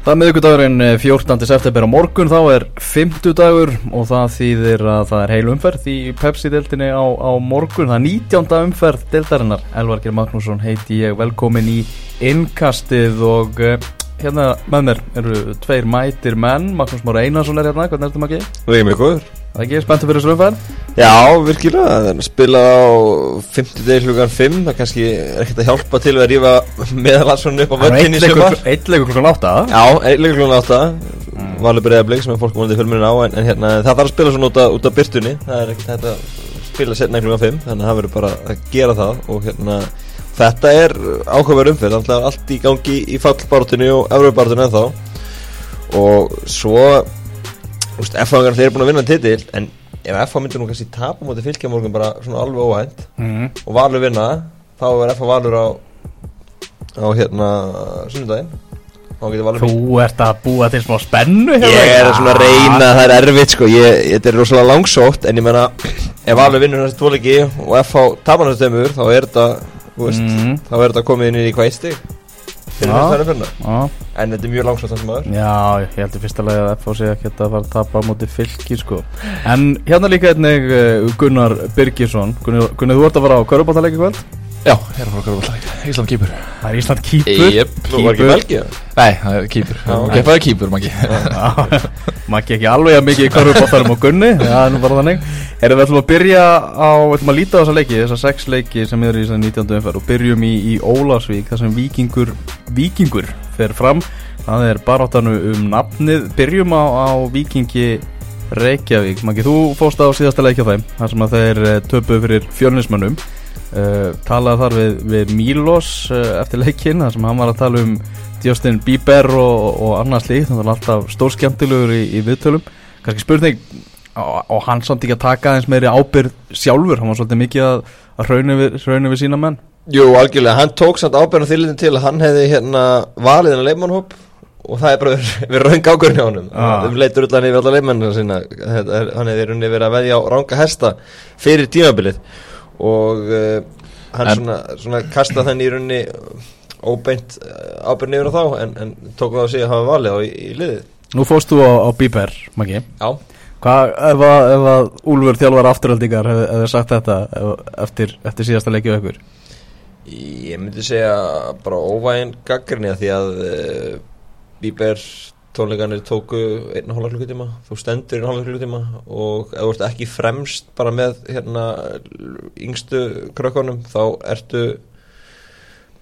Það er miðugudagurinn 14. september á morgun, þá er 50 dagur og það þýðir að það er heil umferð í Pepsi-deltinni á, á morgun. Það er 19. umferð deltarinnar. Elvarger Magnússon heiti ég, velkomin í innkastið og uh, hérna með mér eru tveir mætir menn. Magnús Mára Einarsson er hérna, hvernig er maður ekki? Það er mjög góður. Það er ekki, spenntu fyrir þessu umferð? Já, virkilega, það er að spila á 50 degi hlugan 5, það kannski er ekkert að hjálpa til að rífa meðalansson upp á völdin í sumar. Eitt leikur klukkan 8? Já, eitt leikur klukkan 8, mm. valur breiðarbleik sem er fólk vonandi fjölmjörn á, en, en hérna, það þarf að spila svona út, út af byrtunni, það er ekkert að spila setna klukkan 5, þannig að það verður bara að gera það og hérna, þetta er áhugaverð umfyrð, allt í gangi í fallbártunni og F-fangarna þeir eru búin að vinna titil en ef F-fangar myndir nú kannski tapa mútið fylgja morgun bara svona alveg óhænt mm. og valur vinna þá er F-fangar valur á á hérna sunnudaginn. Þú ert að búa til smá spennu Ég er svona að reyna, það er erfitt sko. Ég, Þetta er rosalega langsótt en ég menna ef valur vinnur þessi tvoleiki og F-fangar tapar þessi tömur þá er þetta mm. þá er þetta komið inn í hvað stig fyrir næsta fyrir en þetta er mjög langslátt þessum aður Já, ég held í fyrsta lagi að FH sé ekki að fara að tapa á móti fylki sko. En hérna líka einnig uh, Gunnar Birgisson. Gunnar, Gunnar þú ert að fara á Körubáttaleggi kvöld Já, ég er að fara á Körubáttaleggi, Ísland kýpur. Það er Ísland kýpur? Jep, Þú var ekki velgi? Nei, það er kýpur. Það er kýpur, Maggi. Maggi ekki alveg að mikið í Körubáttalegum og Gunni. Já, það er nú bara þannig. Erum við ætlum að byrja á, við ætlum að líta á þessa leiki, þessa sex leiki sem er í þessari 19. umferð og byrjum í, í Ólarsvík, þar sem vikingur, vikingur fer fram, það er baráttanu um nafnið, byrjum á, á vikingi Reykjavík, Maggi, þú fóst á síðasta leiki á þeim, að þeir eh, uh, talaði þar við, við Mílos uh, eftir leikin, þar sem hann var að tala um Justin Bieber og, og annars líkt, þannig að það var alltaf stór skemmtilegur í, í viðtölum, kannski spurning, og, og hann samt ekki að taka eins meiri ábyrð sjálfur, hann var svolítið mikið að, að hrauna við, við sína menn. Jú, algjörlega, hann tók samt ábyrðan þýrlitin til að hann hefði hérna valið hennar leifmannhóp og það er bara við raung ákvörðin á honum. Ah. um leitur allan yfir alla leifmannina sína. Hann hefði verið að veðja á ranga hesta fyrir tímabilið og uh, hann en, svona, svona kasta þenni í runni óbeint uh, ábyrðin yfir þá en, en tók það á sig að hafa valið á í, í liðið. Nú fóst þú á, á Bíber, Maggi. Já. Hvað ef að, ef að Úlfur þjálfar afturhaldingar hefur hef sagt þetta eftir, eftir síðasta leikið aukur? Ég myndi segja bara óvæginn gaggrinni að því að uh, Bíber tónleikanir tóku einn og hálfa klukkutíma, þú stendur einn og hálfa klukkutíma og ef þú ert ekki fremst bara með hérna yngstu krökkunum þá ertu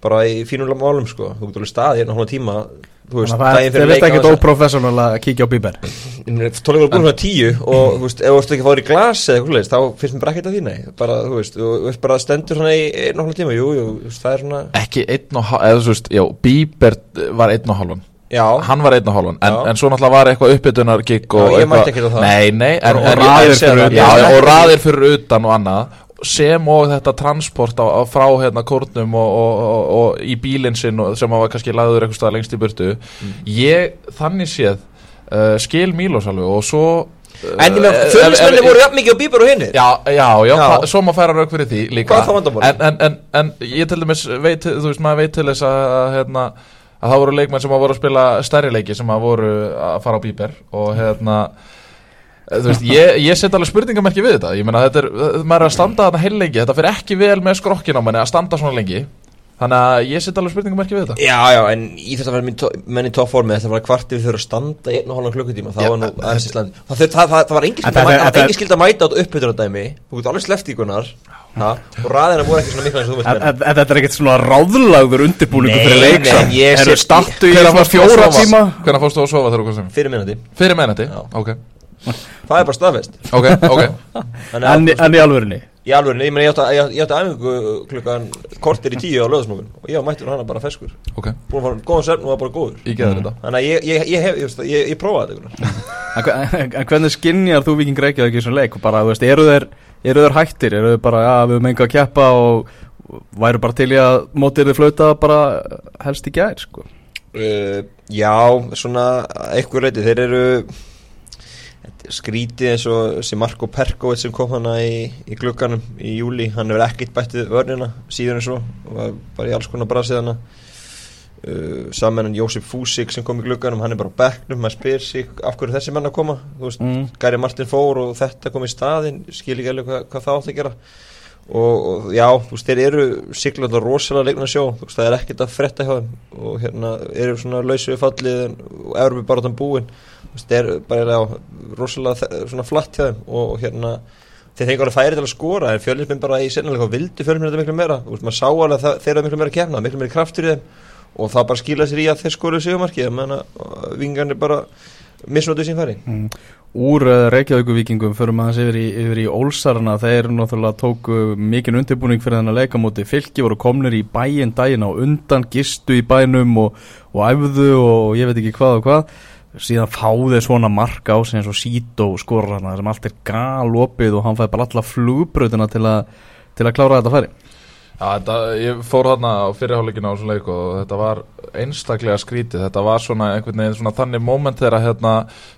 bara í fínum málum sko, þú getur alveg stað í einn og hálfa tíma að það er ekkert óprofessional að kíkja á bíber Tónleikar er búin svona tíu og þú veist, ef þú ert ekki að fára í glas eða eitthvað leist, þá finnst mér bara ekkert að þína bara, þú veist, þú veist, bara stendur svona í einn og hálf tíma, jú, jú, það er svona Ekki einn og hálf, eða þú veist, já, bíber var einn og hálfan Já. Hann var einn og hálfan, en, en svo náttúrulega var eitthvað uppbytunar gig og það. Nei, nei, en, og, og raðir fyrir utan og annað sem og þetta transport á, á frá hérna kórnum og, og, og, í bílinn sinn sem var kannski lagður eitthvað stað lengst í burtu. Mm. ég þannig séð uh, skil Mílos alveg og svo uh, En ég með fjölusmenni voru jafn mikið á bíbar og hinnir Já, já, já, já. Svo má færa rauk fyrir því líka? En, en, en, en ég til dæmis veit, þú veist maður veit til þess að hérna, að það voru leikmenn sem að voru að spila stærri leiki sem að voru að fara á bíbar og hérna Veist, ég, ég set alveg spurningamerki við þetta. Ég meina þetta er, maður er að standa þarna heil lengi þetta fyrir ekki vel með skrokkin á manni að standa svona lengi þannig að ég set alveg spurningamerki við þetta. Já, já, en í þess að vera menn í tóformi þetta var kvart við fyrir að standa einn og hálfa klukkutíma það var nú aðeins í slandi það, það, það, það var engin skild að mæta á uppbytunardæmi þú getur alveg sleft í konar og ræðina voru ekki svona mikla eins og þú veist en þetta er ekkert svona ráðlagður undirbúningu fyrir leik Erum startu í það fjóra tíma? Hvernig fórstu þú að sofa þegar þú komst fyrir minnati er í í alvörinni, ég, ég átti að æfingu klukkan kortir í tíu á löðasmókun og ég mætti hana bara feskur ok. Búin að fara góðan sérn og það var bara góður. Þetta. Þannig að ég, ég, ég hef, ég, ég prófaði þetta en hvernig skinnjar þú viking reykjaði ekki svona leik? Og bara, þú veist, eru þeir eru þeir hættir, eru þeir bara, já, við höfum enga að kjappa og væru bara til í að mótið þið flauta bara helst í gær, sko? Uh, já, svona eitthvað reyti, þeir eru skrítið eins og sem Marko Perkovit sem kom hana í, í glugganum í júli, hann hefur ekkert bættið vörnina síðan eins og var bara í alls konar brasið hana uh, Samennan Jósef Fúsik sem kom í glugganum hann er bara á bekknum, maður spyr sig af hverju þessi menn að koma, þú veist Mm. Gary Martin fór og þetta kom í staðinn skil ekki alveg hvað, hvað það átt að gera og, og já, þú veist, þeir eru siglandi rosalega leikna sjó, þú veist, það er ekkert að fretta hjá þeim. Og hérna eru svona lausu við fallið og Európi bara þann búin. Þú veist, þeir eru bara já, rosalega svona flatt hjá þeim. Og, og hérna þeir fengi alveg færi til að skora en fjölnisminn bara í og vildi fjölnisminn þetta miklu meira. Þú veist, maður sá alveg að þeir eru miklu meira kemna miklu meira kraftur í þeim. Og það bara skila sér í að þeir skoruðu sigumarki ég menna vingarnir bara misnótið sín færi. Mm. Úr uh, Reykjavíkuvíkingum fyrir maður yfir í, yfir í Ólsarna þeir náttúrulega tóku mikinn undirbúning fyrir þennan leikamóti. Fylki voru komnir í bæinn daginn á undan gistu í bænum og, og æfðu og ég veit ekki hvað og hvað. Síðan fáði svona marka á og Sító skorur hana sem allt er galopið og hann fæði bara alla flugbröðina til, til að klára þetta færi Já, þetta, ég fór þarna á fyrirháleikinu á þessum leik og þetta var einstaklega skrítið, þetta var svona einhvern veginn svona þannig moment þegar hérna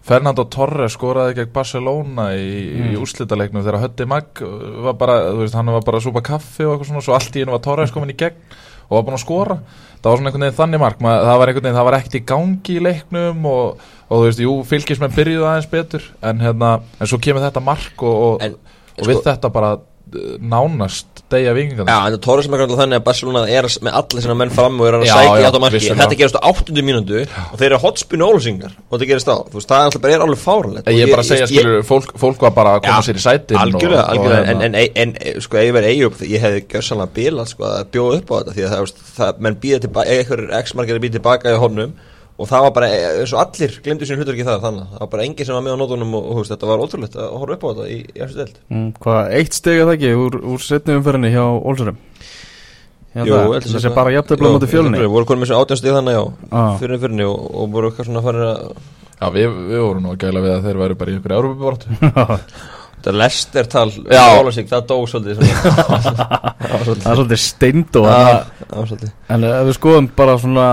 Fernando Torres skoraði gegn Barcelona í, í úrslitaleiknum þegar Hötti Mag var bara, þú veist, hann var bara að súpa kaffi og eitthvað svona, svo allt í einu var Torres komin í gegn og var búin að skora. Það var svona einhvern veginn þannig mark, Mað, það var einhvern veginn það var ekkert í gangi í leiknum og, og þú veist, jú, fylgismenn byrjuðu aðeins betur en hérna, en svo kemur þetta mark og, og, og við þetta bara nánast degja vingingan Já, en það tóra sem er grann þannig að Barcelona er með allir sinna menn fram og er að Já, sækja í átt á marki. en vissulega. þetta gerast á 8. mínútu og þeir eru hotspinu ólusingar og þetta gerist á þú veist, það er alltaf bara er alveg fáralegt Ég er bara að segja, skilur, fólk, fólk var bara að koma Já, sér í sætin algjörlega, og, algjörlega. og, en, en, en, en sko, ég verið Eyjup ég hefði gjörsanlega bilað sko, að bjóða upp á þetta því að það, það menn býða tilbaka einhver x-margir býða tilbaka í honum og það var bara, eh, eins og allir glemdu sín hlutur ekki það þannig, það var bara enginn sem var með á nótunum og, og þú veist, þetta var ótrúlegt að horfa upp á þetta í, í eftir delt mm, Hvað, eitt steg að það ekki úr, úr setni umferðinni hjá Ólsarum Jú, heldur Þessi sé bara jafntöfla á móti fjölunni voru konum með svona átjánstið þannig já, Ah. fyrir fyrirni og, og voru eitthvað svona farin að Já, við, við vorum nú að gæla við að þeir væri bara í ykkur Európa-bort þetta lestertal Já. Ólasík, það dó svolítið það er svolítið steind og Já, það var svolítið. En ef við skoðum bara svona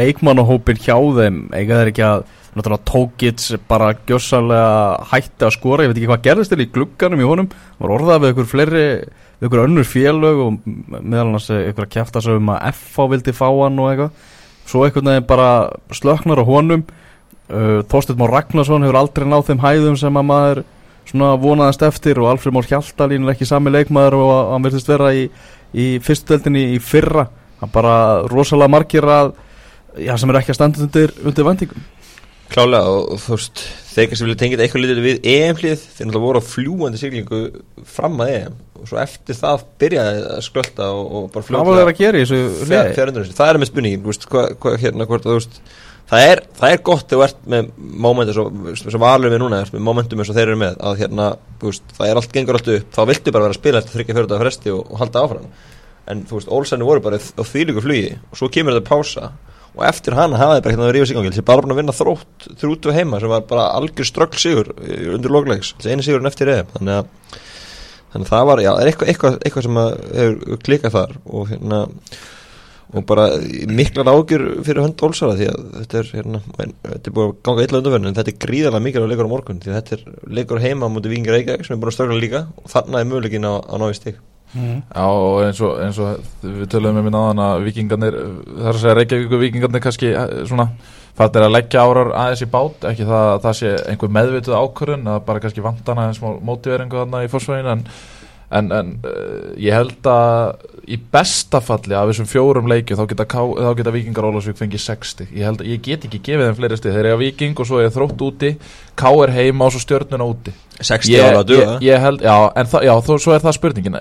leikmannahópin hjá þeim eiga þeir ekki að náttúrulega Tókits bara gjössalega hætti að skora ég veit ekki hvað gerðist til í glugganum í honum var orðað við ykkur fleiri við ykkur önnur félög og meðal annars ykkur að kæfta sig um að FH vildi fá hann og eitthvað. Svo einhvern veginn bara slöknar á honum. Uh, Þorsteinn Már Ragnarsson hefur aldrei náð þeim hæðum sem að maður svona vonaðast eftir og Alfred Mór Hjaltalín er ekki sami leikmaður og hann virðist vera í, í fyrstudeldinni í fyrra. Hann bara rosalega margir að já, sem er ekki að standa undir, undir vendingum. Klálega og, þú veist þeir kannski vilja tengja þetta eitthvað litið við EM-hlið. Þeir náttúrulega voru á fljúandi siglingu fram að EM og svo eftir það byrjaði að skrölda og, og bara hvað var þeir að gera í þessu liði? fjárundur það er með veist, hvað hva, hérna hvort að þú veist Það er, það er gott þegar þú ert með momentum svo, sem valur við núna með momentum eins og þeir eru með að hérna, veist, það er allt gengur allt upp þá viltu bara vera að spila eftir þryggja þetta fresti og, og halda áfram. En þú veist, Olsenni voru bara á þvílíku flugi og svo kemur þetta pása og eftir hana hafaði bara hérna að rífa sig gangi þessi bara búin að vinna þrótt þrjútu heima sem var bara algjör ströggl sigur eh, undir loglegs, þessi eini sigurinn eftir eða þannig að, þannig að það var, já, eitthvað, eitthvað, eitthvað sem hefur klikað þar og hérna og bara miklar ágjur fyrir hönd Olsara því að þetta er, hérna, en, þetta er búin að ganga illa undanverðin en þetta er gríðarlega mikilvæg leikur á morgun því að þetta er leikur heima á mútið Vingar Reykjavík sem er búin að stökla líka og þarna er möguleikin á, á návi stig. Já, og eins og, eins og við töluðum með minna aðan að vikingarnir það er að segja Reykjavík vikingarnir kannski eh, svona fattir að leggja árar aðeins í bát ekki það að það sé einhver meðvituð ákvörðun að bara kannski vantana eins og mótiveringu þarna í fórsvægin en, en, en uh, ég held að í besta falli af þessum fjórum leikju þá geta, ká, þá geta vikingar Ólasvík fengið 60 ég held að ég get ekki gefið þeim fleiri stið þeir eru að viking og svo er þrótt úti K er heima og svo stjörnuna úti. 60 ég, ára að duga ég, ég held, já, en það, já, þó, svo er það spurningin.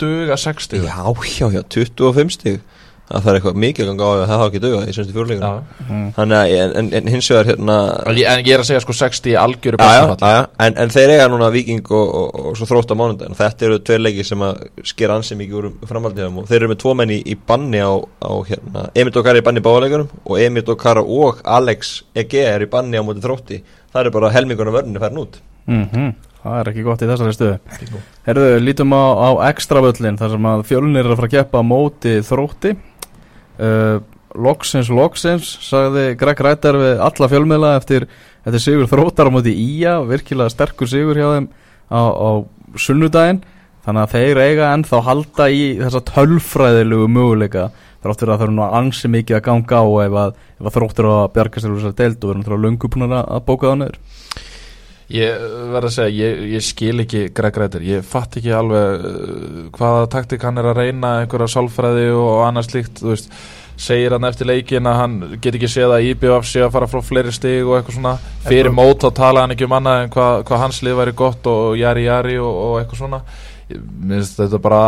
Duga 60 Já, já, já, 25 stig það þarf eitthvað mikið að ganga á að það hafa ekki duga í semstu fjóruleikur Já. þannig að en, en, en hins vegar hérna En ég, en ég er að segja sko 60 í algjöru Já, já, bestafall já, en, en þeir eiga núna Viking og, og, og svo þrótt á mánundaginn þetta eru tveir leikir sem að skera ansið mikið úr framhaldið og þeir eru með tvo menn í, í banni á, á hérna, Emil Dokar er í banni í báleikurum og Emil Dokar og Alex EG er í banni á móti þrótti. Það eru bara helmingunum vörnir færin út. Mm Það er ekki gott í þessari stöðu. Herðu, lítum á, á ekstra völlin þar sem að fjölunir er að fara að keppa á móti þrótti uh, Loksins, loksins sagði Greg Rættar við alla fjölmiðla eftir, eftir sigur þróttar á móti Ía virkilega sterkur sigur hjá þeim á, á sunnudaginn. Þannig að þeir eiga ennþá halda í þessa tölfræðilegu möguleika þrátt fyrir að það eru nú ansi mikið að ganga á ef að, að þróttur að bjarga sér úr þessari deild og verður náttúrulega búin að bóka það niður Ég verð að segja, ég, ég skil ekki Greg Reiter, ég fatt ekki alveg uh, hvaða taktik hann er að reyna einhverja sálfræði og annars líkt þú veist, segir hann eftir leikin að hann get ekki séð að IBF sé að fara frá fleiri stig og eitthvað svona. Fyrir mót þá tala hann ekki um annað en hvað, hvað hans lið væri gott og jari jari og, og eitthvað svona Finnst þetta bara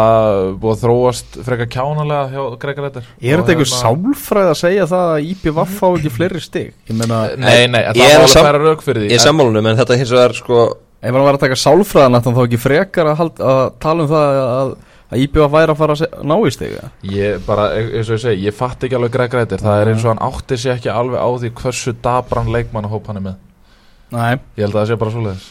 búið að þróast frekar kjánalega hjá Greg Reiter Er þetta einhver hérna- sálfræð að segja það að IPVF fá ekki fleiri stig? Ég meina, Nei, nei, það er að alveg sam- færa rauk fyrir því Ég er sammálunum en þetta hins vegar sko ef hann var að taka sálfræðan þá þá ekki frekar að, hald, að tala um það að, að IPVF væri að fara að se- ná í stig eða? Ég bara, eins og ég segi, ég fatt ekki alveg Greg Reiter Það er eins og hann átti sig ekki alveg á því hversu dabran leikmannahóp hann er með. Nei, Ég held að það sé bara svoleiðis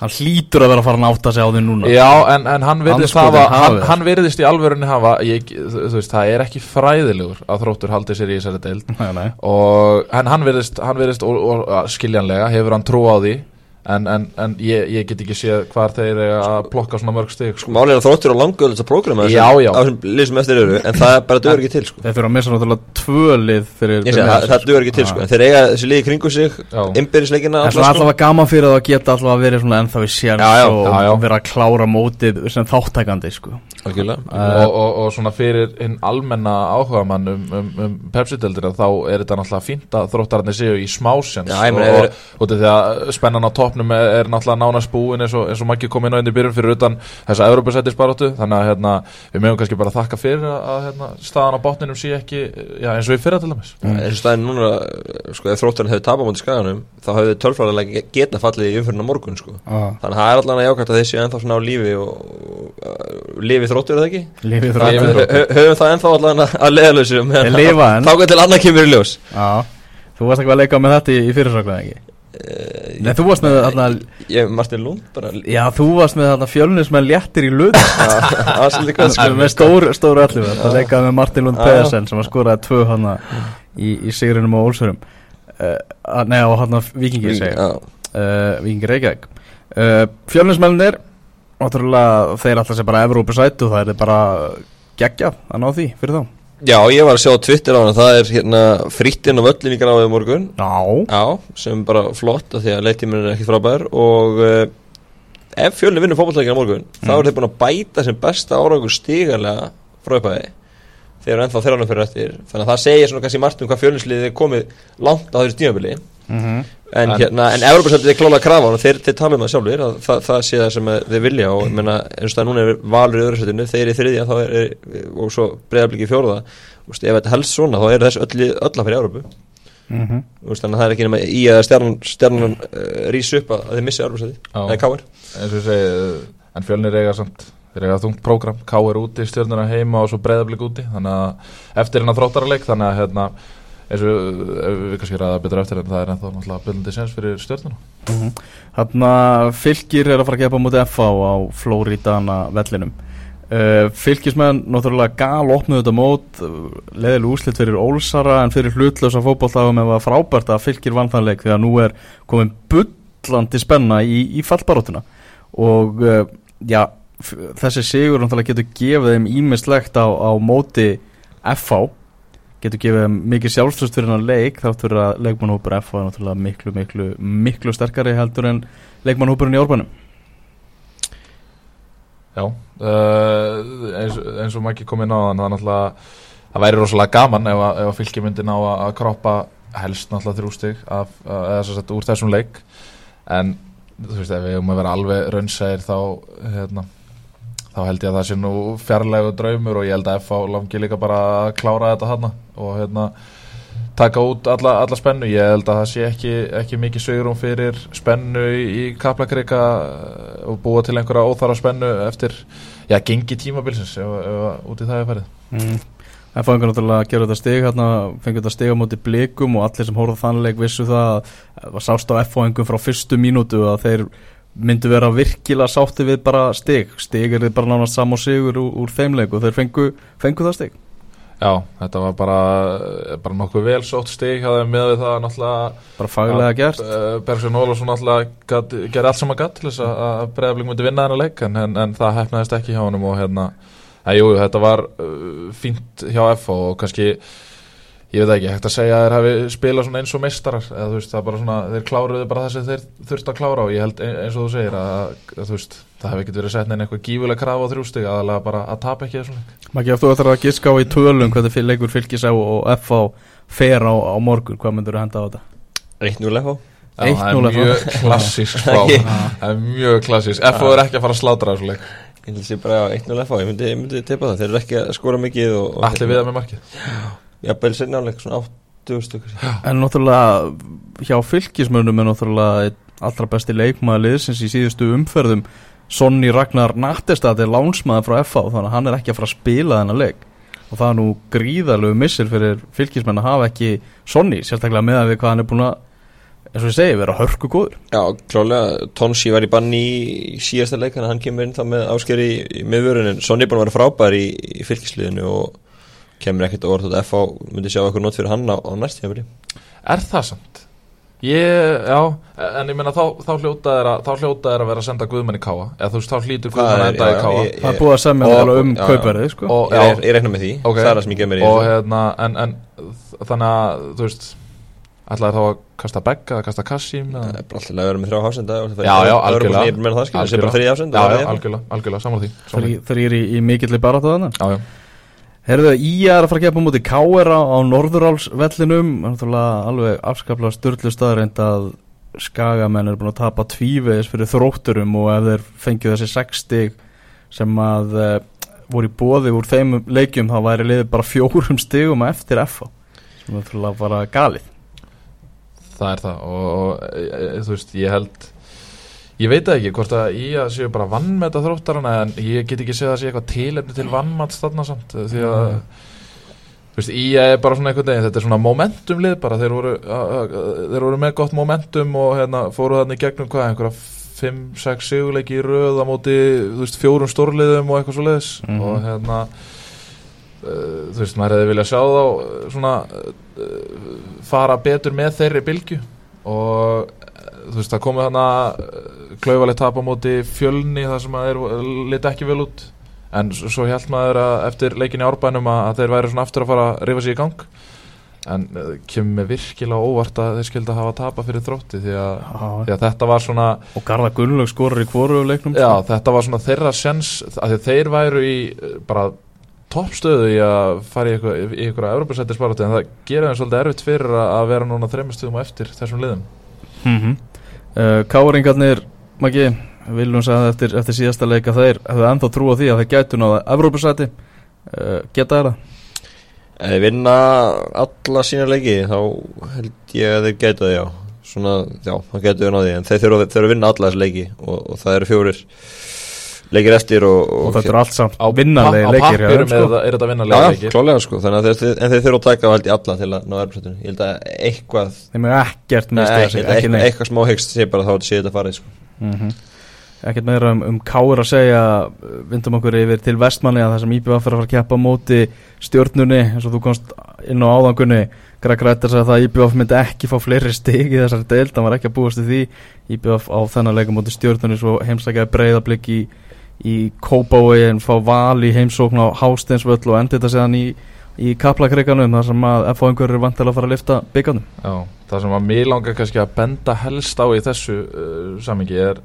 hann hlýtur að vera að fara að náta sig á því núna. Já, en, en hann virðist hafa hann, hann virðist í alvörunni hafa ég, þú, veist, það er ekki fræðilegur að þróttur haldi sér í þessari deild. Nei, nei. og en hann virðist, hann virðist og, og, skiljanlega, hefur hann trú á því en, en, en ég, ég get ekki séð hvar þeir eiga að plokka svona mörg stig sko. Málið er að þróttur á langöld þess að prógrama en það bara dögur ekki til sko Þeir þurfa að missa náttúrulega tvö lið fyrir Ég segi, það, það dögur ekki til sko en þeir eiga þessi lið kringu sig Já. innbyrðisleikina En svona allavega gaman fyrir það að geta allavega verið svona ennþá í sér Já, já. og Já, já. vera að klára mótið sem þáttækandi sko. Uh, og, og, og svona fyrir hinn almenna áhuga mann um, um, um Pepsi-deldina þá er þetta náttúrulega fínt að þróttararnir séu í smásjans og, og, og því að spennan á topnum er, er náttúrulega nánast búin eins og, eins og Maggi kom inn á inn í byrjun fyrir utan þessa Evropasættisbaróttu þannig að hérna, við mögum kannski bara þakka fyrir að, að hérna, staðan á botninum sé ekki já, eins og í fyrra til dæmis. Eins og staðin núna sko ef þrótturinn hefði tapað mútið skaganum þá hefði tölfræðilega geta fallið í umfyrirna morgun sko. Ah, þannig að það er allan að jákvæmt að þeir séu ennþá svona á lífi og uh, lífi þróttur er það ekki? Lífið þróttur. að, að þú varst ekki að leika með þetta í, fyrirsöglega ekki? Uh, Nei, þú varst með þarna ég, Martin Lund bara Já, þú varst með þarna fjölnis með léttir í löð aðsli hvað sko með stór, stóru öllu Það leikaði með Martin Lund. Pedersen sem að skoraði tvö hana í, í sigrinum á Ólsurum uh, Nei, á hana Vikingi segja uh, Vikingi Reykjavík. Uh, Fjölnismennir Náttúrulega þeir alltaf sé bara Evrópusætt og það er bara geggja að ná því fyrir þá Já, ég var að sjá á Twitter á hana Það er hérna fritt inn á völlin í gráðið morgun. Já, Já, sem bara flott af Því að leittíminn er ekki frábær Og uh, ef fjölni vinnur fótballtækina morgun Þá er þeir búin að bæta sem besta árangur stigarlega frá upphæði Þeir eru ennþá þeirra fyrir eftir. Þannig að það segir svona kannski margt um hvað fjölnisliðið er komið langt á þessu tímabili. Mm En, En- hérna, en Európa-sættið er klálega krafa og þeir, þeir tala um það sjálfur að það, það sé það sem að þeir vilja og ég meina, eins og það núna er valur í öðru sættinu, þeir eru í þriðja er, er, og svo breyðabliki í fjóruða ef þetta helst svona þá er þess öll, í- öll að fyrir Európu -hmm. Úst, þannig að það er ekki nema í að stjarnan, stjarnan uh, rís upp að, að þeir segi, uh, en fjölnir eiga samt þeir eiga þungt prógram, K er úti, stjörnuna heima og svo breyðablik úti, þannig að eftir hennar þróttararleik, þannig að hérna eins og við kannski ræða betur eftir en það er ennþá náttúrulega byrjandi sens fyrir stjörnuna. Þannig að fylgir er að fara að gefa mútið FH á Flóridana vellinum. Uh, Fylgismenn náttúrulega gal opnuðu þetta mót uh, leðileg úslit fyrir Ólsara en fyrir hlutlösa fótbolltagum ef að frábært að fylgir vann þann leik því að nú er komin bullandi spenna í, í fallbarótuna og uh, já, f- þessi sigur náttúrulega getur gefið þeim ímislegt á, á móti FH getur gefið þeim mikið sjálfstöðst fyrir hann leik þátt fyrir að leikmannhópur FH er náttúrulega miklu, miklu, miklu sterkari heldur en leikmannhópurinn í orbanum Já, uh, eins, eins og Maggi kom inn á þann það er náttúrulega, það væri rosalega gaman ef að, að fylgji myndi ná að, kroppa helst náttúrulega þrjú stig af, að, eða svo sett úr þessum leik. En þú veist ef við um að vera alveg raunsæðir þá hérna, þá held ég að það sé nú fjarlægu draumur og ég held að FH langi líka bara að klára þetta hana og hérna taka út alla, alla spennu, ég held að það sé ekki, ekki mikið sögurum fyrir spennu í, kaplakrika og búa til einhverja óþara spennu eftir, já, gengi tímabilsins ef, ef út í það er farið mm. Það einhvern náttúrulega að gera þetta stig hérna, fengur þetta stig á móti blikum og allir sem hóruð þannleik vissu það að það sást á F-fáingum frá fyrstu mínútu að þeir myndu vera virkilega sátti við bara stig. Stig er þið bara nánast sam og sigur úr, úr þeim leik og þeir fengu, fengu það stig. Já, þetta var bara, bara nokkuð vel sótt stig með það náttúrulega bara faglega gert. uh, Bergsvein Ólafsson náttúrulega gerði allt sem að gatt til þess að, að breyðablik myndi vinna þennan leik en, en, en það hefnaðist ekki hjá honum og hérna En jú, þetta var uh, fínt hjá F og kannski ég veit ekki, hægt að segja að þeir hafi spilað svona eins og meistarar eða þú veist, það er bara svona, þeir kláruðu bara það sem þeir þurft að klára og ég held ein- eins og þú segir að, að þú veist, það hefði ekkert verið sett neina eitthvað gífulega krafa á þrjústig aðalega bara að tapa ekki þessum leik Maggi, ef þú ætlar að giska á í tölum hvernig fyl- leikur fylgis á og FH fer á, á morgun, hvað myndur þú henda á þetta? 1-0 FH Já, það 1-0 er mjög klassísk frá það er mjög klassísk, F er ekki að fara að slátra þessu leik, Ég held að sé bara 1-0 FH, ég myndi, myndi teipa það. Þeir eru ekki að skora mikið og, og allir við það með markið Jafnvel sinna áleik, svona 80 stykkur En náttúrulega hjá fylgismönnum er náttúrulega allra besti leikmaður liðsins í síðustu umferðum. Sonny Ragnar Nattestad er lánsmaður frá FH þannig að hann er ekki að fara að spila þennan leik. Og það er nú gríðarlegu missir fyrir fylgismenn að hafa ekki Sonny sérstaklega með að við hvað hann er búin að eins og ég segi, vera hörku góður Já, klálega, Tonsi var í banni í síðasta leik hann kemur inn þá með ásker í, í miðvörun En Sonny er búin að vera frábær í, í fylgisliðinu Og kemur ekkert á orð Þetta FH myndi sjá eitthvað nót fyrir hann á, á næst hjá Er það samt? Ég, já, en ég meina þá, þá hljóta er að þá hljóta er að vera að senda Guðmann í káa eða þú veist, þá hlýtur Guðmann að enda í káa það er búið að semja náttúrulega um kaupverði sko. ég, ég, reikna með því, Ok. það er það sem ég gemur í og hérna, en, en þannig að, þú veist ætlaði þá að kasta Begga, að kasta Kassim Það er bara alltaf að vera með þrjá hásenda Já, já, algjörlega. Það er bara þrjá já, algjörlega, algjörlega, saman því, þeir eru í, í mikilli baráttu þarna? Já, já, Herðu, í er að fara að gefa mútið K.R. á, á Norðurálsvellinum alveg afskaplega störtlu staðreind að skagamenn eru búin að tapa tvívegis fyrir þrótturum og ef þeir fengið þessi sex stig sem að uh, voru í bóði úr þeim leikjum þá væri liðið bara fjórum stigum eftir F sem er náttúrulega bara galið það er það og, og e, e, þú veist, ég held ég veit ekki hvort að ég að séu bara vannmeta þróttarana en ég get ekki séð að sé eitthvað tilefni til vannmats þarna samt því að þú veist, ég er bara svona einhvern veginn þetta er svona momentum lið bara þeir voru, a, a, þeir voru með gott momentum og hérna fóru þarna í gegnum hvað einhverja 5-6 sigurleiki í röð á móti, þú veist, fjórum stórliðum og eitthvað svo leiðis Mhm. og hérna uh, þú veist, maður hefði viljað sjá þá uh, svona uh, fara betur með þeirri bylgju. Og þú veist, það komið hana klauvalegt tap á móti fjölni þar sem að þeir liti ekki vel út. En svo held maður að eftir leikin í árbænum að, að þeir væri svona aftur að fara að rifa sig í gang. En uh, kemur virkilega óvart að þeir skildi að hafa tapa fyrir þrótti því að, því að þetta var svona og Garða Gunnlaug skorur í hvoru leiknum Já, þetta var svona þeirra sens að að þeir væru í eh, bara toppstöðu í að fara í eitthvað, í eitthvað Evropasættisbarati en það gera þeim svolítið erfitt fyrir að að vera núna þremmastöðum á eftir þessum liðum. Mm -hmm. Uh, Káringarnir Maggi, viljum sagði eftir, eftir síðasta leika þeir hefðu ennþá trú á því að þeir gætu náða Evrópusæti. Uh, geta þeirra Ef þeir vinna alla sína leiki þá held ég að þeir geta það já. Svona, já, það getur við náði en þeir þurfa þeir að vinna alla þessi leiki og, og það eru fjórir leikir eftir og, og þetta er allt samt á, vinnarlegi á leikir hjá pappirum sko. er, þetta Já, vinnarlega já, leikir? klálega sko, þannig að þeir, en þeir þurfa að taka held ég alla til að ná erfsættinu Ég held að eitthvað, þeim er ekkert mistið eitthvað, eitthvað smá hyggst sé bara þá að sé þetta farið sko. Mm ekkert meira um, um Káir að segja. Vindum okkur yfir til vestmanni að það sem IBF er að fara að keppa á móti stjórnunni eins og þú komst inn á áðangunni. Greg Rættar sagði að IBF myndi ekki fá fleiri stig í þessari deild. Hann var ekki að búast í því. IBF á þennan leika móti stjórnunni svo heimsækjaði breyðablик í, í Kópavói en fá val í heimsókn á Hásteinsvöll og endi þetta séðan í, í Kaplakreikanum þar sem að FH-ingur eru vantilega að fara að lifta byggarnum Já, það sem að mér langar kannski að benda helst á í þessu uh, samingi er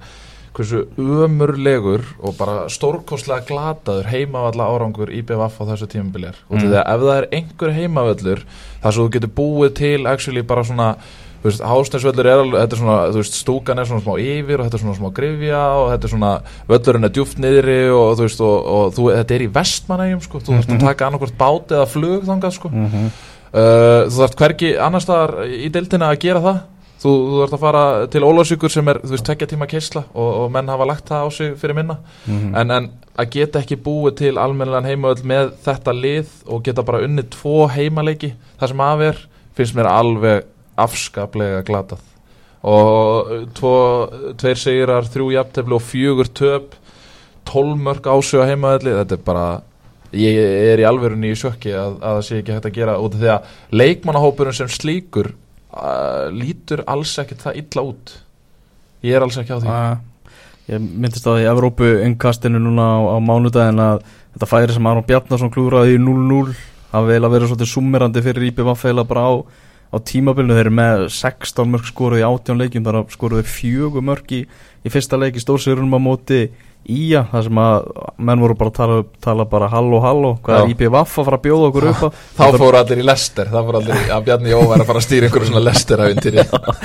hversu ömurlegur og bara stórkostlega glataður heimavalla árangur IBVF á þessu tímabiljar og Mm. því að ef það er einhver heimavöllur þar sem þú getur búið til actually bara svona þú veist, hásnæsvöllur er alveg, þetta er svona, þú veist, stúkan er svona smá yfir og þetta er svona smá grifja og þetta er svona, völlurinn er djúft niðri og þú veist, og, og þú, þetta er í vestmanægjum, sko, þú þarfst að taka annarkvort bát eða flug þangað, sko. Mm -hmm. Uh, þú þarft hvergi annar staðar í deildina að gera það. Þú, þú þarft að fara til Ólásvíkur sem er þú veist tvekja tíma keisla og, og menn hafa lagt það á sig fyrir minna. En, en að geta ekki búið til almennilegan heimavöld með þetta lið og geta bara unnið tvo heimaleiki það sem af er finnst mér alveg afskaplega glatað. Og uh, tvo, tveir sigrar, þrjú jafntefli og fjögur töp tólmörk ásög á heimavelli þetta er bara ég er í alverunni í sjokki að, að það sé ekki hægt að gera út af því að leikmannahópurinn sem slíkur uh, lítur alls ekkert það illa út. Ég er alls ekki á því. Ah, Ég myndist á því Evrópu innkastinu núna á, á mánudagin að þetta færi sem Aron Bjarnason klúraði í 0-0 hafi vel að vera svolítið summerandi fyrir IPVF eða bara á, á tímabilinu þeir eru með 16 mörg skoruð í 18 leikjum þar skoruði fjögur mörg í, í fyrsta leik í stórsýrunum á móti Ía, það sem að menn voru bara að tala, tala bara halló halló, hvað Já. er IPVF að fara að bjóða okkur upp á Þá fóru allir í lester, þá fóru allir að Bjarni Jó væri að fara að stýra einhverju svona lester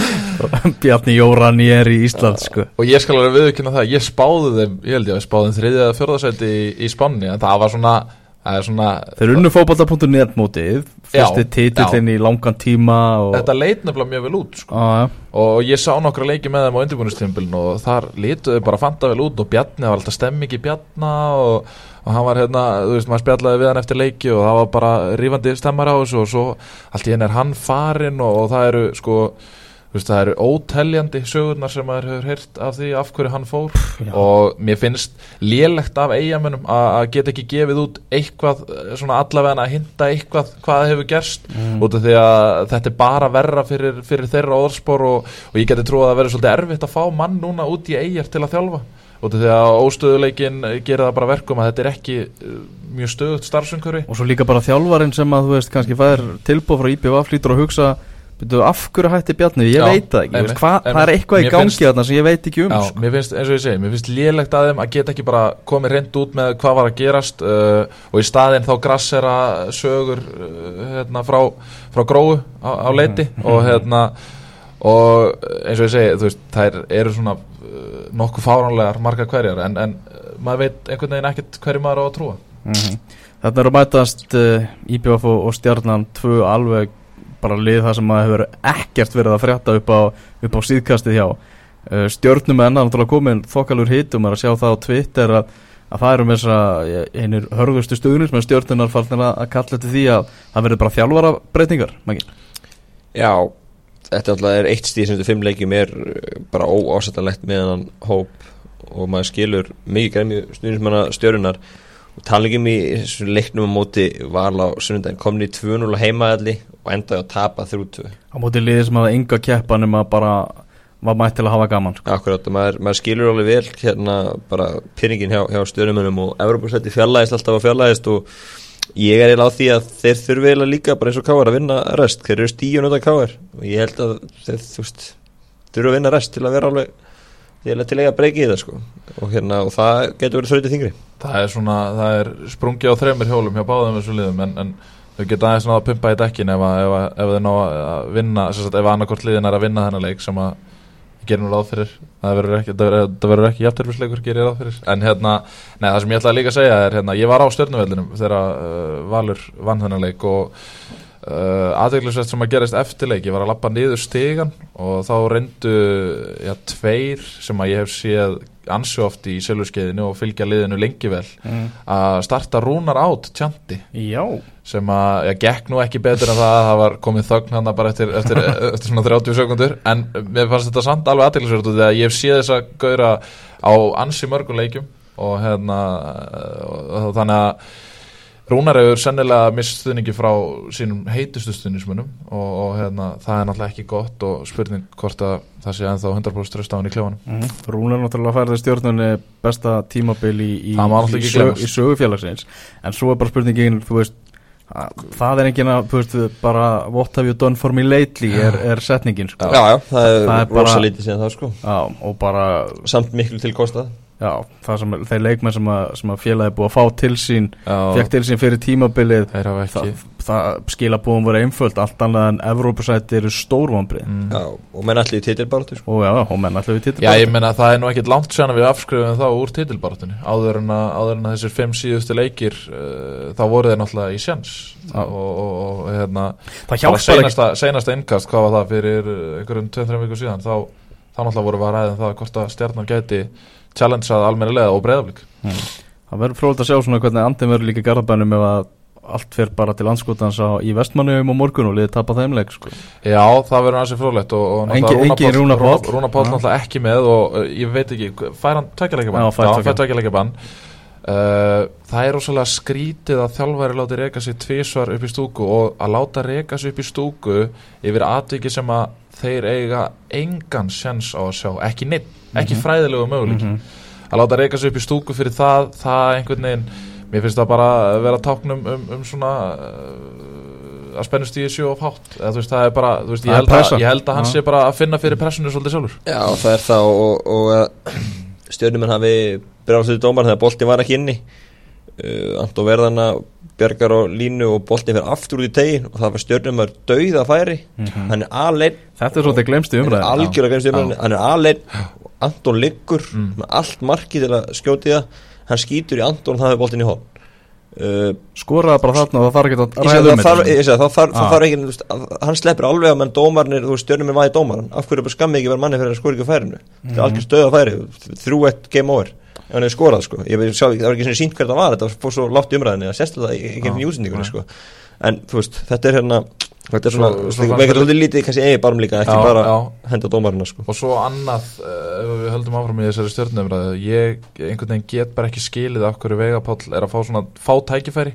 Bjarni Jóran ég er í Ísland sko. Og ég skal alveg viðkynna það, ég spáði þeim, ég held ég að við spáðum þriðið eða fjörðarsæti í, í Spanni En það var svona Þeir unnu fótbolta.net mótið fyrsti Já, titillin í langan tíma og, Þetta leit nefnilega mjög vel út sko. á, ja. Og ég sá nokkra leiki með þeim á undirbúinustímbilin Og þar lituðu bara fanta vel út Og Bjarni það var alltaf stemming í Bjarna og, og hann var hérna, þú veist, maður spjallaði við hann eftir leiki Og það var bara rífandi stemmar á þessu Og svo allt í henni er hann farinn og, og það eru sko Veist, það eru óteljandi sögurnar sem maður hefur heyrt af því af hverju hann fór já. og mér finnst lélegt af eigamönnum að geta ekki gefið út eitthvað, eh, svona allavega að hinta eitthvað hvað hefur gerst Mm. út af því að þetta er bara verra fyrir, fyrir þeirra orðspor og, og ég geti trúið að það verður svolítið erfitt að fá mann núna út í eigjar til að þjálfa út af því að óstöðuleikin gerir það bara verkum að þetta er ekki eh, mjög stöðut starfsumkörfi og svo líka bara þjálfarinn sem að þú veist kannski fær tilbúð frá IPVF byrju, af hverju hætti Bjarni, ég Já, veit það ekki veist, hva, það er eitthvað í gangi þarna sem ég veit ekki um Já, sko. mér finnst, eins og ég segi, mér finnst lélegt að þeim að geta ekki bara komið reynd út með hvað var að gerast uh, og í staðinn þá grassera sögur uh, hérna, frá, frá gróu á, á leiti og hérna og eins og ég segi, veist, þær eru svona uh, nokkuð fáránlegar margar hverjar en, en uh, maður veit einhvern veginn ekkert hverju maður á að trúa. Mm Þetta eru að mætast uh, IPVF og, og stjarnan tvö alveg bara lið það sem maður hefur ekkert verið að frétta upp á, upp á síðkastið hjá. Uh, stjörnum en náttúrulega komin þokkalur hitum er að sjá það á Twitter að, að það eru með þess að einir hörgustu stuðnins með stjörnunar farnir að, að kalla til því að það verður bara þjálfara breytingar Já, þetta alltaf er eitt stíð sem þetta fimm leikjum er uh, bara óásættanlegt með hann hóp og maður skilur mikið græmi stjórnismanna stjörunar og talingum í þessu leiknum á móti val á sunnundaginn komni í 2-0 á heimaðalli og endaði að tapa 3-2 á móti liði sem hafa enga keppa nema bara var mætt til að hafa gaman sko. Akkurát, og maður, maður skilur alveg vel hérna bara pyringin hjá, hjá stjórnumennum og Evropasætti fjarlæðist alltaf að fjarlæðist og ég er eiginlega á því að þeir þurfi eiginlega líka bara eins og Káar að vinna rest. Þeir eru stíun undan Káar og ég held að þeir, þurfi að vinna rest til að vera alveg til að, til að eiga breyki í það sko. Og, hérna, og það getur verið þrjótið þingri það er svona, það er sprungi á þreymir hjólum hjá báðum þessu liðum en, en þau geta aðeins náða að pumpa í dekkin ef, að- ef, að- ef þau ná að vinna sagt, ef annarkort liðin er að vinna þennan leik sem að ég gerir nú ráð fyrir. Það verður ekki, jafnterfisleikur gerir ég ráð fyrir. En hérna, nei, það sem ég ætlaði líka að segja er hérna, ég var á stjörnuveldinum þegar uh, Valur vann þennan leik og uh, aðeinsvægt sem að gerist eftir leik ég var að lappa niður stigan og þá reyndu já, tveir sem að ég hef séð ansi oft í selurskeiðinu og fylgja liðinu lengi vel mm. að starta rúnar átt tjanti Já, sem að, ég gekk nú ekki betur en það að það var komið þögn hann bara eftir, eftir, eftir svona 30 sekundur en mér fannst þetta samt alveg aðeinsvægt því að ég hef séð þess að gauðra á ansi mörgum leikjum og hérna og þannig að Rúnar hefur sennilega mist stuðningi frá sínum heitustu stuðnismunum og, og hérna, það er náttúrulega ekki gott og spurning hvort að það sé ennþá 100% tröst á hann í kljóðanum mm. Rúnar náttúrulega færði stjórnunni besta tímabil í, í, í, sög, í sögufélagsins en svo er bara spurningin, þú veist að, það er enginn að, þú veist, bara what have you done for me lately er, er setningin, sko. Já, já, það er, Það er bara- rosa lítið síðan það sko. Já, og bara, samt miklu til kostað já, það sem þeir leikmenn sem að, sem að félagi búið að fá til sín fekk til sín fyrir tímabilið það, það skilabúðum voru einföld allt annað en Evrópusæti eru stórvambrið mm. Já, og menn allir í titilbáratu sko. já, og menn allir við titil Já, ég meina það er nú ekkit langt sérna við afskrifum þá úr titilbaráttunni. Áður en að, áður en að þessir fimm síðustu leikir uh, þá voru þeir náttúrulega í sjans og, og, og hérna það hjálpar ekki. seinasta, innkast, hvað var það fyrir einhverjum 2-3 vikur síðan þá, þá náttúrulega voru við að ræða það hvort að stjarnan gæti challengeað almennilega og breyðaflik það verður frólægt að sjá svona hvernig andin verður líka garðabænum ef að allt fer bara til landskotans á, í vestmannuðum á morgun og liðið tapa þeim leik sko. Já, það verður ansið frólægt og, og Engin- Rúnar Páll. Rúnar Páll náttúrulega ekki með og uh, ég veit ekki, fær hann tveikjarleika bann? Já, fær tveggja. tveikjarleika bann uh, Það er rosalega skrítið að þjálfæri láti reka sig tvísvar upp í stúku og að láta reka sig upp í stúku yfir atviki sem að þeir eiga engan sjans á að sjá, ekki neitt ekki Mhm. fræðilegu möguleik Mhm. að láta reyka sig upp í stúku fyrir það það einhvern veginn, mér finnst það bara að vera táknum um, um svona uh, að spennust í þessu of hátt eða þú veist, það er bara, þú veist, ég er held, að, ég held að hann Já. sé bara að finna fyrir pressunni svolítið sjálfur Já, það er það og, og uh, stjórnumenn hafi bregðast til dómar þegar boltin var ekki inni uh, Anton Verðana bjargar á línu og boltin fyrir aftur út í tegin og það var stjórnumar dauða færi. Mhm. hann er alveg Þetta er svolítið glemst í hann er umræðin hann er alveg Anton liggur Mm. allt markið til að skjóti það. Hann skýtur í og það er boltin í hón uh, Skoraði bara þarna og það þarf ekki að ræða að um þetta. að Ah. að- hann sleppur alveg að menn dómarnir, þú stjörnum er væði dómaran, af hverju bara skammi ekki vera manni fyrir að skora ekki færinu, þetta er Mhm. algjör stöð á færi, þrjú eitt game over, ef hann hefur skorað, sko, ég veit, sjá, það var ekki svona sínt hvert það var, þetta fór svo látt í umræðinni, það sést það ekki ekki í útsendingunni, sko, en þú veist, þetta er hérna, þetta er svona, við getum svolítið lítið kannski eigi barm líka, ekki Já, bara já. henda dómarina, sko. og svo annað, uh, ef við höldum áfram í þessari stjórnumræðu, ég einhvern veginn get bara ekki skilið af hverju Vegapáll er að fá svona fá tækifæri.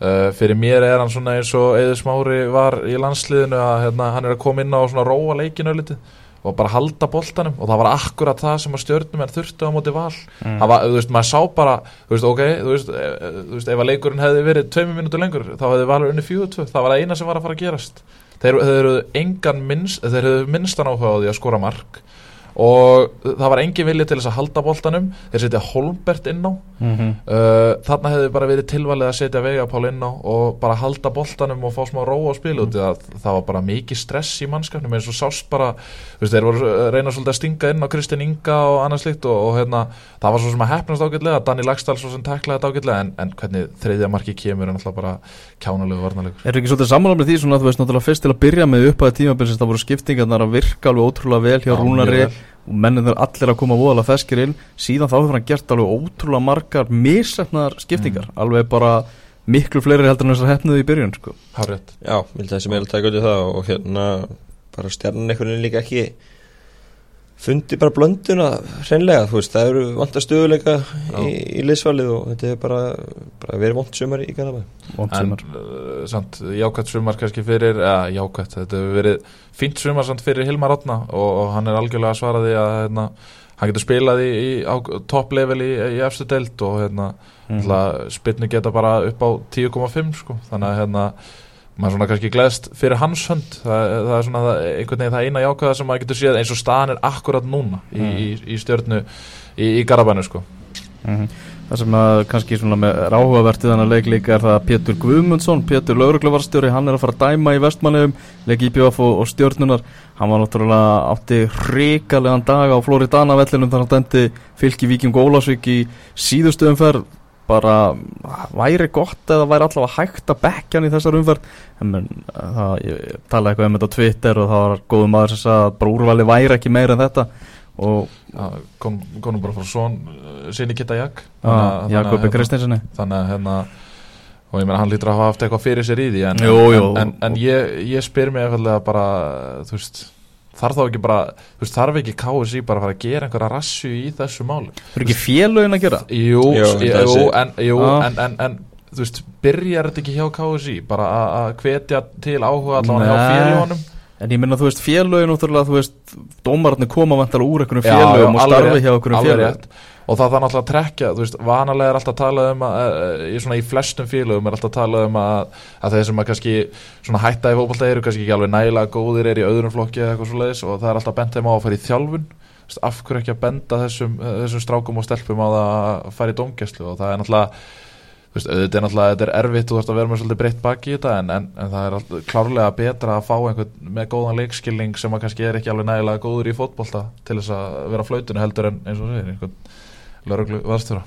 Uh, fyrir mér er hann svona eins og Eður Smári var í landsliðinu að hérna, hann er að koma inn á svona róa leikinu litið og bara halda boltanum. Og það var akkurat það sem að stjórnum er þurftu á móti val. Mm. það var, þú veist, maður sá bara þú veist, ok, þú veist, e, þú veist ef að leikurinn hefði verið tveimur mínútur lengur þá hefði valur unni tvö, það var það eina sem var að fara að gerast. Þeir, þeir eru engan minnst þeir eru minnstan áhuga á því að skora mark og það var engin vilja til þess að halda boltanum þeir setja Holmbert inn á Mhm. uh, þarna hefði bara verið tilvalið að setja Vegapál inn á og bara halda boltanum og fá smá róa á spilu mm. það, það var bara mikið stress í mannskapnum eins og sást bara, veist, þeir voru að reyna svolítið að stinga inn á Kristinn Inga og annað slikt og, og hérna, það var svo sem að hefnast ágætlega Danni Lagstall svo sem taklaði þetta ágætlega en, en hvernig þriðja marki kemur er náttúrulega bara kjánalegu varnalegur Er ekki svolítið sammála með því svona að þú veist náttúrulega fyrst til að byrja með upp að tímabilsins það voru skiptingarnar að virka alveg ótrúlega vel hjá Já, Rúnari og mennin þeir allir að koma voðalega feskir inn síðan þá hefur hann gert alveg ótrúlega margar misefnaðar skiptingar Mm. alveg bara miklu fleiri heldur en þessar hefnuðu í byrjun sko. Hárrétt Já, vil það sem ég vil taka út í það og hérna bara stjarnan einhvern veginn líka ekki fundi bara blönduna hreinlega, þú veist, það eru vanta stöðuleika í, í liðsvalið og þetta er bara, bara verið vont sumar í Vont en sumar. uh, samt jákvæmt sumar kannski fyrir eða jákvæmt, þetta hefur verið fínt sumar samt fyrir Hilmar Átna og, og hann er algjörlega að svara því að hérna, hann getur spilað í, í á topp level í, í efstu deild og hérna, mm. spilnu geta bara upp á 10,5 sko, þannig að hérna maður svona kannski gleðst fyrir hans hönd það, það er svona það, einhvern veginn það eina jákvæða sem maður getur séð eins og staðan er akkurat núna í, Mm. í, í stjörnu í, í Garabænu sko Mhm. Það sem að kannski svona með ráhugavertið þannig að leik líka er það að Pétur Guðmundsson, Pétur laurugluvarstjóri, hann er að fara að dæma í vestmannum, leik í BF og, og stjórnunar, hann var náttúrulega átti hrikalegan dag á Floridana vellinum þar hann dæmdi fylki Víking Ólásvík í síðustu umferð bara væri gott eða væri allavega hægt að bekka hann í þessar menn, það, ég talaði eitthvað um þetta á Twitter og það var góðum maður sem sagði að bara úrvali væri ekki meira en þetta. Og Já, kom, kom nú bara frá svon sinni Kitta Jak að, Jakobi Kristinssoni þannig að hérna og ég meina hann lítur að hafa haft eitthvað fyrir sér í því en, Jú, jú. en, en, en ég, ég spyr mig efallega bara þú veist þarf þá ekki bara, þú veist, þarf ekki KSI bara að fara að gera einhverja rassu í þessu máli er ekki félögin að gera Jú, Jú, jú, en, jú Ah. en, en, en þú veist, byrjar þetta ekki hjá KSI bara að- að hvetja til áhuga allavega hjá Nei. félögunum En ég minna, þú veist, félögin útrúlega, þú veist, dómararnir koma vantar úr einhverjum félögum og starfi hjá einhverjum félögum. Og það þarf náttúrulega að trekja þú veist, vanalega er alltaf að tala um að, uh, í, svona, í flestum félögum er alltaf að tala um að, að þeir sem að kannski svona hætta í fótbolta eru kannski ekki alveg nægilega góðir er í öðrum flokki eða eitthvað svo leiðis og það er alltaf bent þeim á að fara í þjálfun. Af hverju ekki að benda þessum, þessum strákum og stelpum á að fara í dómgæslu? Og það er náttúrulega þú veist, auðvitað er náttúrulega, þetta er erfitt þú veist að vera með svolítið breytt baki í þetta en, en, en það er alltaf, klárlega betra að fá einhvern með góðan leikskilning sem að kannski er ekki alveg nægilega góður í fótbolta til þess að vera á flautinu heldur en eins og segir einhvern lauruglu varstjóra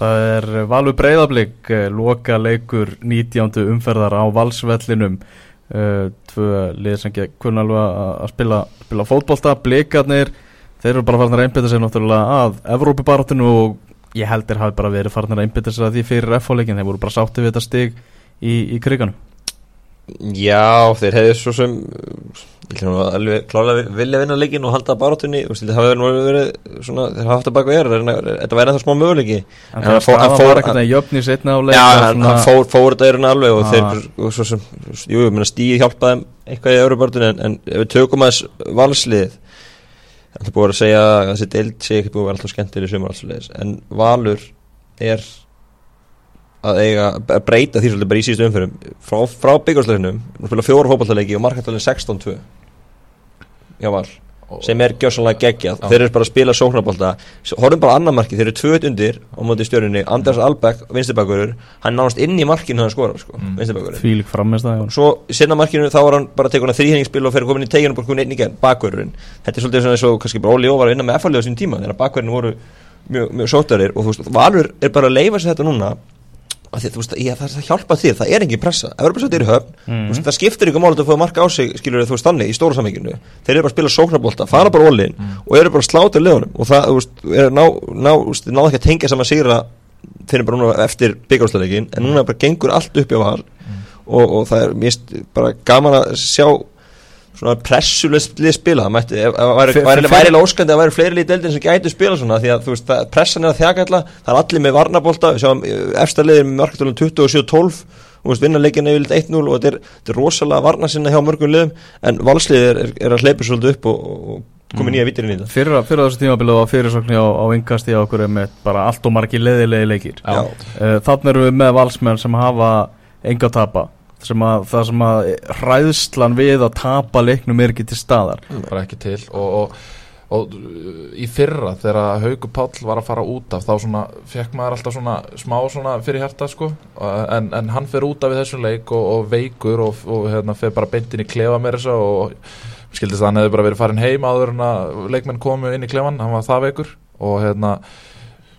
Það er Valur Breiðablík, eh, loka leikur 19. umferðar á valsvellinum. Uh, tvö lið sem ekki kunna alveg að spila, spila fótbolta, blikarnir þeir eru bara farin að einbytta sér náttúrulega að Evrópubaráttinu og ég held þeir hafi bara verið farin að einbytta sér að því fyrir F-leikin, þeir voru bara sátti við þetta stig í, í kriganum Já, þeir hefðu svo sem alveg klálega vilja vinna leikin og halda barátunni og það hafa verið, verið svona, þeir hafa haft að baka er þetta væri ennþá smá möguleiki. En það fór- staða fór- var ekkert að jöfn í setna á leik Já, hann fór, fór þetta erinn alveg og þeir, og svo sem, jú, ég meina stíði hjálpaði þeim eitthvað í örubartunni en, en ef við tökum aðeins valslið það er búið að segja að þessi deild sé ekki vera alltaf skemmtileg í sumar allsleis en Valur er að eiga að breyta því svolítið bara í síðustu umfyrum frá, frá byggjarsleginum, við spila fjóra fótballtaleiki og markantölinn 16-2 já Val. Sem er gjössanlega geggjað, Já. þeir eru bara að spila sóknarbólta, horfum bara annar marki þeir eru tvöð undir á móti stjörnunni. Anders Albeck, vinstibakurur, hann nánast inn í markinu hann skora, sko, mm. vinstibakurur Þvílík framist að svo í sinna markinu þá var hann bara að teka hann þrýhengispil og fyrir komin í teginu og bara komin einn í gegn, bakururinn þetta er svolítið svona eins og kannski bara Óli Ó var að vinna með F-fallið á sín tíma þegar bakurinn voru mjög, mjög sótarir og þú veist, Valur er bara að leifa sér þetta núna. að því, þú veist, ég, það, það hjálpa þér, það er engin pressa. Er í höfn, Mm. þú veist, það skiptir ykkur mál að fá marka á sig, skilur þú veist þannig í stóra samvíkinu, þeir eru bara að spila sóknarbólta fara bara ólinn og eru bara að sláta leðunum og það, þú veist, er ná, ná, þú náðu ekki að tengja saman sigra þeir eru bara núna eftir byggjárstæðleikin en núna bara gengur allt upp í val og, og það er mist bara gaman að sjá svona pressulið spila. Það mætti, væri Fyr- væri- fyr- væri eiginlega óskandi að væri fleiri lítið deildin sem gætu spila svona því að þú veist, pressan er að þjaka alla það er allir með varnabólta, við sjáum efsta liðir með markatölum 27-12 og veist, vinna leikin yfirleitt 1-0 og þetta er, þetta er rosalega varna sinna hjá mörgum liðum. En valslið er, er, er að hleypa svolítið upp og, og komið nýja vittir inn í þetta. Fyrra, fyrra þessu tímabilið var fyrirsökn á, á yngasti á okkur með bara allt og margi leðilegi leikir. Já. uh, Þannig erum við með valsmenn sem hafa enga tapa sem að, það sem að hræðslan við að tapa leiknum er ekki til staðar. Bara ekki til. Og, og, og í fyrra þegar Haugur Páll var að fara út af þá svona fekk maður alltaf svona smá svona fyrir hjarta sko. En, en hann fer út af þessum leik og, og veikur og, hérna fer bara beintin í klefa þessa og skildist að hann hefði bara verið farin heim áður en að leikmenn komu inn í klefan, hann var það veikur. Og hérna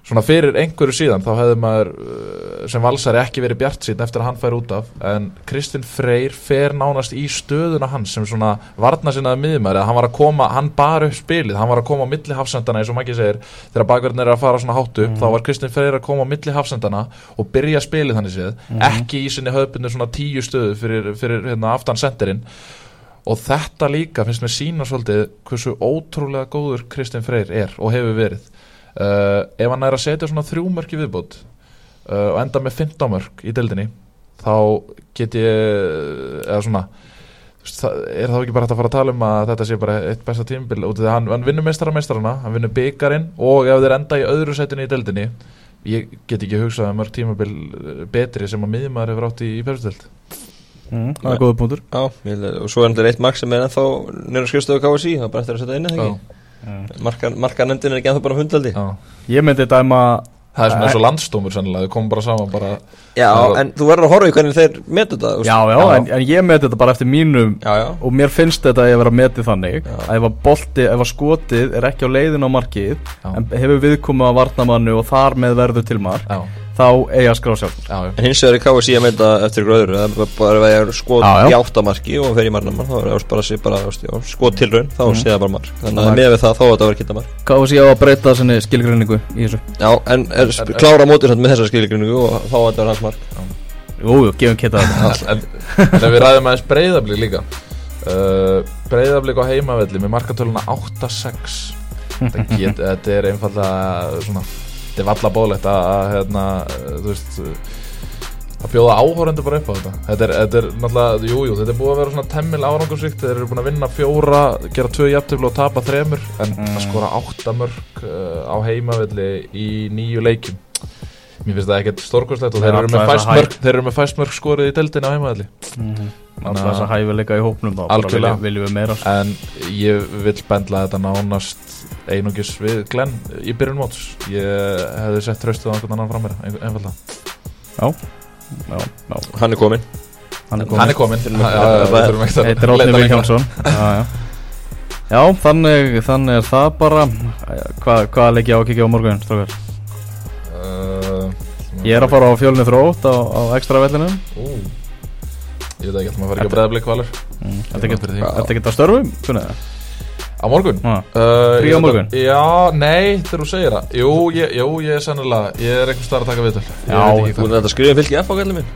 svona fyrir einhverju síðan þá hefði maður uh, sem valsari ekki verið bjart síðan eftir að hann fær út af en Kristinn Freyr fer nánast í stöðuna hans sem svona varna sinnaði miðmæri hann var að koma, hann bar upp spilið hann var að koma á milli hafsendana eins og Maggi segir þegar bakverðin er að fara svona hátt upp þá var Kristinn Freyr að koma á milli hafsendana og byrja spilið þannig séð ekki í sinni höfbundu svona tíu stöðu fyrir, fyrir hérna, aftan sendirinn. Og þetta líka finnst mér sína svolítið hversu ótrúlega góður Kristinn Freyr er og hefur verið uh, ef hann er að setja svona þrjú mörk í viðbót uh, og enda með 15 mörk í deildinni þá get ég eða svona það er þá ekki bara hægt að fara að tala um að þetta sé bara eitt besta tímabil út af því að hann, hann vinnur meistara meistarana, hann vinnur byggarinn og ef þeir enda í öðru setinu í deildinni ég get ekki hugsað að mörg tímabil eh, betri sem að miðjumæður hefur átt í, í persuteld mm, Það er góða punktur. Já, og svo er þetta eitt mark sem er ennþá nýra skrifstöðu KSI, það er bara eftir að setja inn eða ekki Marka, marka nefndin er ekki ennþá bara hundaldi Já. Ég myndi dæma það er svona eins og landstómur sennilega, þau komum bara saman bara Já, Já. en þú verður að horfa í hvernig þeir metu þetta þú veist. Já, já, En, en ég með þetta bara eftir mínum já, já. og mér finnst þetta að ég vera metið þannig að ef að bolti, ef að skotið er ekki á leiðin á markið Já. en hefur viðkomið að varnamannu og þar með verður til mark já, þá eigi að skrá sjálf já, já. En hins vegar er KSI að mynda eftir öðru Það er bara ég er skot Já, já. í áttamarki og fer í marnamann þá er það bara, sé bara já, skot tilraun, þá Mhm. sé það bara mark Þannig að með við það þá er þetta að vera kitta mark Hvað sé á að breyta skilgrinningu í þessu? Já, en er, klára mótið samt með þessa skilgrinningu og þá er þetta hans mark Jú, jú, gefum kitta en, en við ræðum aðeins breyðablík líka uh, breyðablík á heimavelli með markatöluna 8-6 þetta, þetta er einfallega svona, þetta er valla bólegt að, að hérna, þú veist að bjóða áhórendur bara upp á þetta. Þetta er, þetta er náttúrulega, jú, jú, þetta er búið að vera svona temmil árangursvíkt, þeir eru búin að vinna fjóra gera tvö jafntöflu og tapa þremur en að skora áttamörk uh, á heimavelli í nýju leikjum mér finnst það ekkert stórkostlegt og þeir er eru, mörk, þeir eru með fæst mörk skorið í deildinu á heimavelli. Alltaf þess að hæfileika í hópnum þá Algjörlega. viljum, við meira. En ég vil bendla þetta nánast einungis við Glenn í byrjun móts. Ég hefði sett tröstuð á einhvern annan fram mér ein- einfaldlega. Já, já, já. Hann er kominn. Hann er hann er kominn. Þurfum Já, ekki já, þannig, þannig er það bara. Hvað hva leik ég á að kíkja á morgun, strókar? Ég er að fara á fjölni þrótt á, á ekstra vellinu Ú, ég veit ekki að maður fara ekki að breða blik valur Þetta því. ekki að störfum, kunni það? á morgun Já. Uh, á morgun? Já, nei, þegar þú segir það Jú, ég, jú, ég er sennilega Ég er einhvers staðar að taka viðtöl Já, Þú er þetta að skrifa fylgi F á kallið minn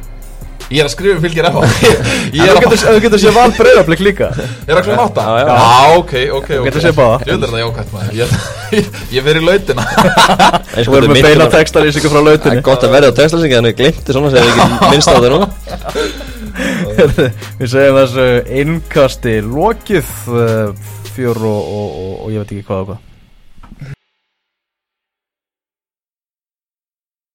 Ég er að skrifa um fylgir F Ég Þú að, getur, þú séð val breyðarblik líka. Ég er að kljóna átta? Já, já. Já, ok, ok, ok. getur séð báða. Ég er það jákvæmt maður. Ég, verið í lautina. Þú og erum þetta með beina textalýsingu frá Það er gott að verða á textlæsingi Þannig glimti svona sem ég ekki minnst á það nú Við segjum þessu innkasti og, og, og, og ég veit ekki hvað og hvað